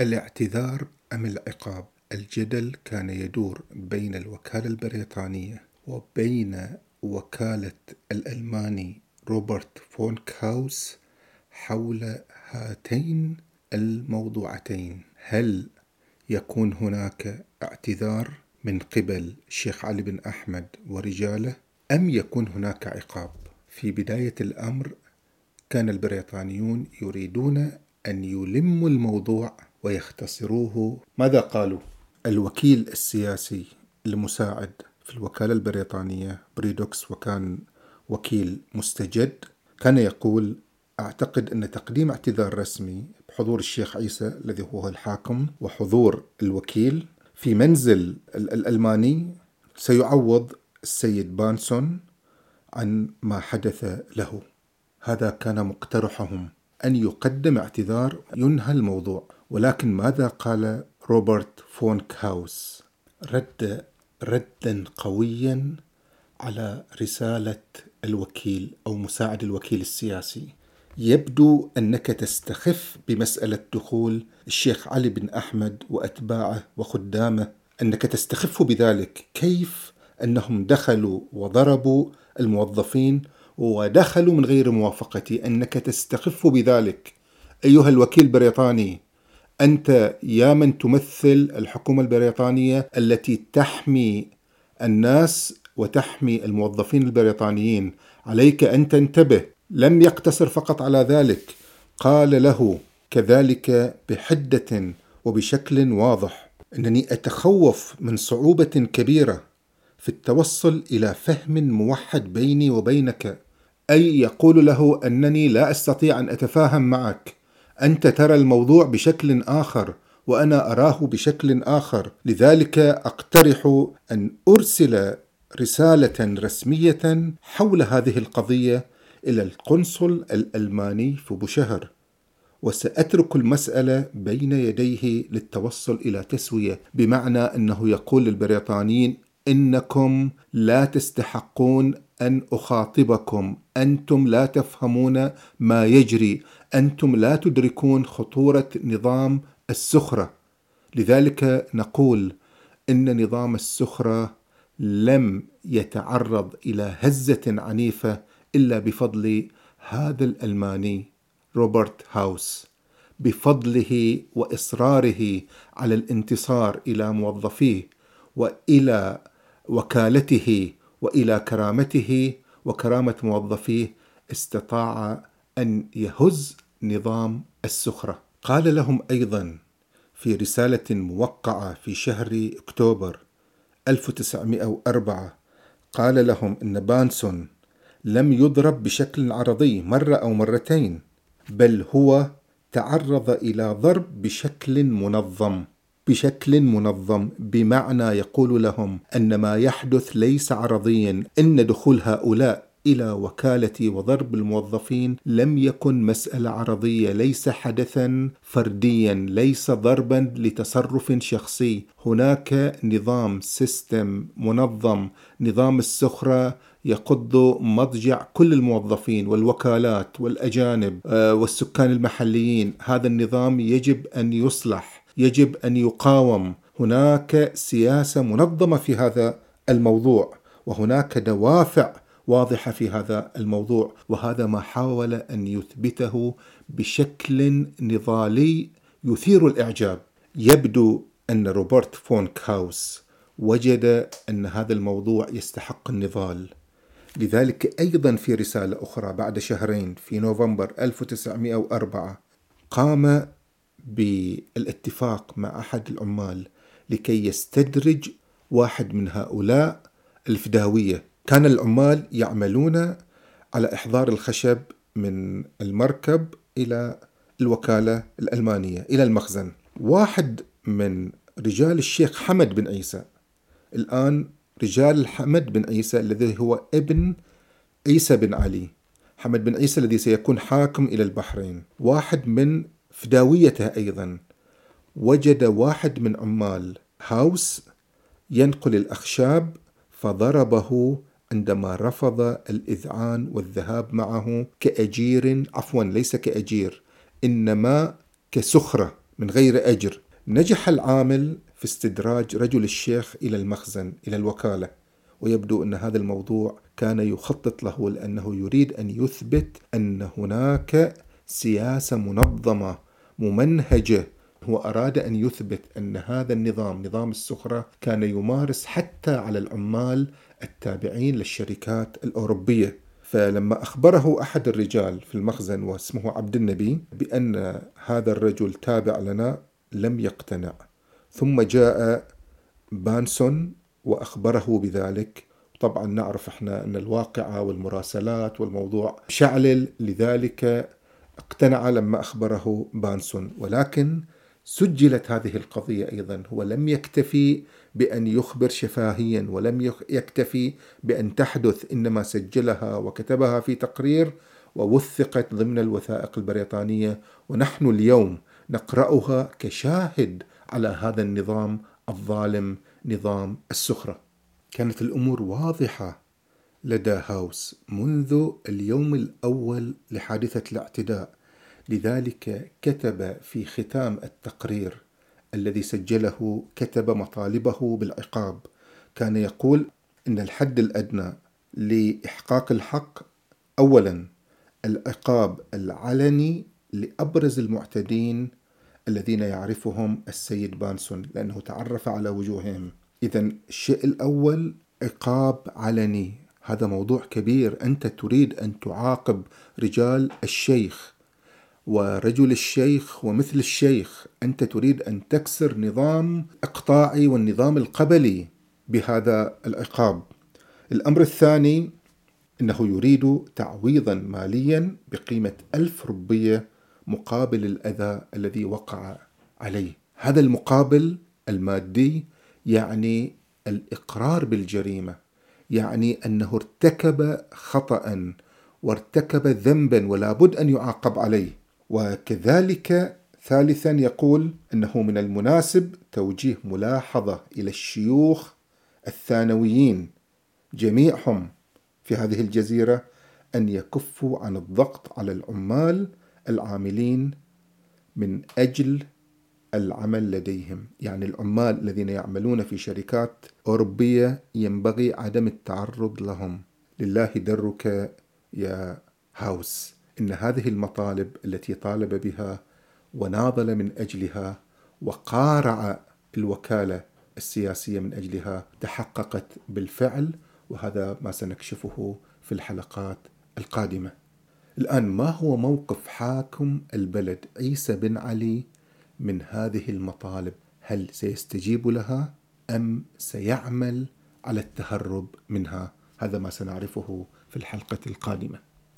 الاعتذار أم العقاب؟ الجدل كان يدور بين الوكالة البريطانية وبين وكالة الألماني روبرت فون كاوس حول هاتين الموضوعتين هل يكون هناك اعتذار من قبل الشيخ علي بن أحمد ورجاله أم يكون هناك عقاب في بداية الأمر كان البريطانيون يريدون أن يلموا الموضوع ويختصروه. ماذا قالوا؟ الوكيل السياسي المساعد في الوكالة البريطانية بريدوكس وكان وكيل مستجد كان يقول أعتقد أن تقديم اعتذار رسمي بحضور الشيخ عيسى الذي هو الحاكم وحضور الوكيل في منزل الألماني سيعوض السيد بانسون عن ما حدث له. هذا كان مقترحهم أن يقدم اعتذار. ينهى الموضوع. ولكن ماذا قال روبرت فون كاوس رد ردا قويا على رسالة الوكيل أو مساعد الوكيل السياسي. يبدو أنك تستخف بمسألة دخول الشيخ علي بن أحمد وأتباعه وخدامه. أنك تستخف بذلك كيف؟ أنهم دخلوا وضربوا الموظفين ودخلوا من غير موافقتي أنك تستخف بذلك. أيها الوكيل البريطاني أنت يا من تمثل الحكومة البريطانية التي تحمي الناس وتحمي الموظفين البريطانيين. عليك أن تنتبه. لم يقتصر فقط على ذلك. قال له كذلك بحدة وبشكل واضح أنني أتخوف من صعوبة كبيرة في التوصل إلى فهم موحد بيني وبينك أي يقول له أنني لا أستطيع أن أتفاهم معك. أنت ترى الموضوع بشكل آخر وأنا أراه بشكل آخر. لذلك أقترح أن أرسل رسالة رسمية حول هذه القضية إلى القنصل الألماني في بوشهر وسأترك المسألة بين يديه للتوصل إلى تسوية بمعنى أنه يقول للبريطانيين إنكم لا تستحقون أن أخاطبكم. أنتم لا تفهمون ما يجري. أنتم لا تدركون خطورة نظام السخرة. لذلك نقول إن نظام السخرة لم يتعرض إلى هزة عنيفة إلا بفضل هذا الألماني روبرت هاوس. بفضله وإصراره على الانتصار إلى موظفيه وإلى وكالته وإلى كرامته وكرامة موظفيه استطاع أن يهز نظام السخرة. قال لهم أيضا في رسالة موقعة في شهر أكتوبر 1904 قال لهم إن بانسون لم يضرب بشكل عرضي مرة أو مرتين بل هو تعرض إلى ضرب بشكل منظم. بشكل منظم بمعنى يقول لهم أن ما يحدث ليس عرضيا إن دخول هؤلاء إلى وكالة وضرب الموظفين لم يكن مسألة عرضية ليس حدثا فرديا ليس ضربا لتصرف شخصي. هناك نظام system منظم نظام السخرة يقض مضجع كل الموظفين والوكالات والأجانب آه، والسكان المحليين. هذا النظام يجب أن يصلح. يجب أن يقاوم. هناك سياسة منظمة في هذا الموضوع وهناك دوافع واضحة في هذا الموضوع وهذا ما حاول أن يثبته بشكل نضالي يثير الإعجاب. يبدو أن روبرت فون كاوس وجد أن هذا الموضوع يستحق النضال. لذلك أيضا في رسالة أخرى بعد شهرين في نوفمبر 1904 قام بالاتفاق مع أحد العمال لكي يستدرج واحد من هؤلاء الفداوية. كان العمال يعملون على إحضار الخشب من المركب إلى الوكالة الألمانية إلى المخزن. واحد من رجال الشيخ حمد بن عيسى. الآن رجال حمد بن عيسى الذي هو ابن عيسى بن علي. حمد بن عيسى الذي سيكون حاكم إلى البحرين. واحد من فداويته أيضا. وجد واحد من عمال هاوس ينقل الأخشاب فضربه عندما رفض الإذعان والذهاب معه كأجير عفوا ليس كأجير إنما كسخرة من غير أجر. نجح العامل في استدراج رجل الشيخ إلى المخزن إلى الوكالة ويبدو أن هذا الموضوع كان يخطط له لأنه يريد أن يثبت أن هناك سياسة منظمة ممنهجة. هو أراد أن يثبت أن هذا النظام نظام السخرة كان يمارس حتى على العمال التابعين للشركات الأوروبية. فلما أخبره أحد الرجال في المخزن واسمه عبد النبي بأن هذا الرجل تابع لنا لم يقتنع. ثم جاء بانسون وأخبره بذلك. طبعا نعرف إحنا أن الواقعة والمراسلات والموضوع شعلل. لذلك اقتنع لما أخبره بانسون ولكن سجلت هذه القضية أيضا. هو لم يكتفي بأن يخبر شفاهيا ولم يكتفي بأن تحدث إنما سجلها وكتبها في تقرير ووثقت ضمن الوثائق البريطانية. ونحن اليوم نقرأها كشاهد على هذا النظام الظالم نظام السخرة. كانت الأمور واضحة لدى هاوس منذ اليوم الأول لحادثة الاعتداء. لذلك كتب في ختام التقرير الذي سجله كتب مطالبه بالعقاب. كان يقول إن الحد الأدنى لإحقاق الحق اولا العقاب العلني لأبرز المعتدين الذين يعرفهم السيد بانسون لأنه تعرف على وجوههم. اذا الشيء الأول عقاب علني. هذا موضوع كبير أنت تريد أن تعاقب رجال الشيخ ورجل الشيخ ومثل الشيخ أنت تريد أن تكسر نظام إقطاعي والنظام القبلي بهذا العقاب. الأمر الثاني إنه يريد تعويضا ماليا بقيمة ألف ربية مقابل الأذى الذي وقع عليه. هذا المقابل المادي يعني الإقرار بالجريمة، يعني أنه ارتكب خطأ وارتكب ذنبا ولا بد أن يعاقب عليه. وكذلك ثالثا يقول أنه من المناسب توجيه ملاحظة إلى الشيوخ الثانويين جميعهم في هذه الجزيرة أن يكفوا عن الضغط على العمال العاملين من أجل العمل لديهم. يعني العمال الذين يعملون في شركات أوروبية ينبغي عدم التعرض لهم. لله درك يا هاوس. إن هذه المطالب التي طالب بها وناضل من أجلها وقارع الوكالة السياسية من أجلها تحققت بالفعل وهذا ما سنكشفه في الحلقات القادمة. الآن ما هو موقف حاكم البلد؟ عيسى بن علي من هذه المطالب؟ هل سيستجيب لها أم سيعمل على التهرب منها؟ هذا ما سنعرفه في الحلقة القادمة.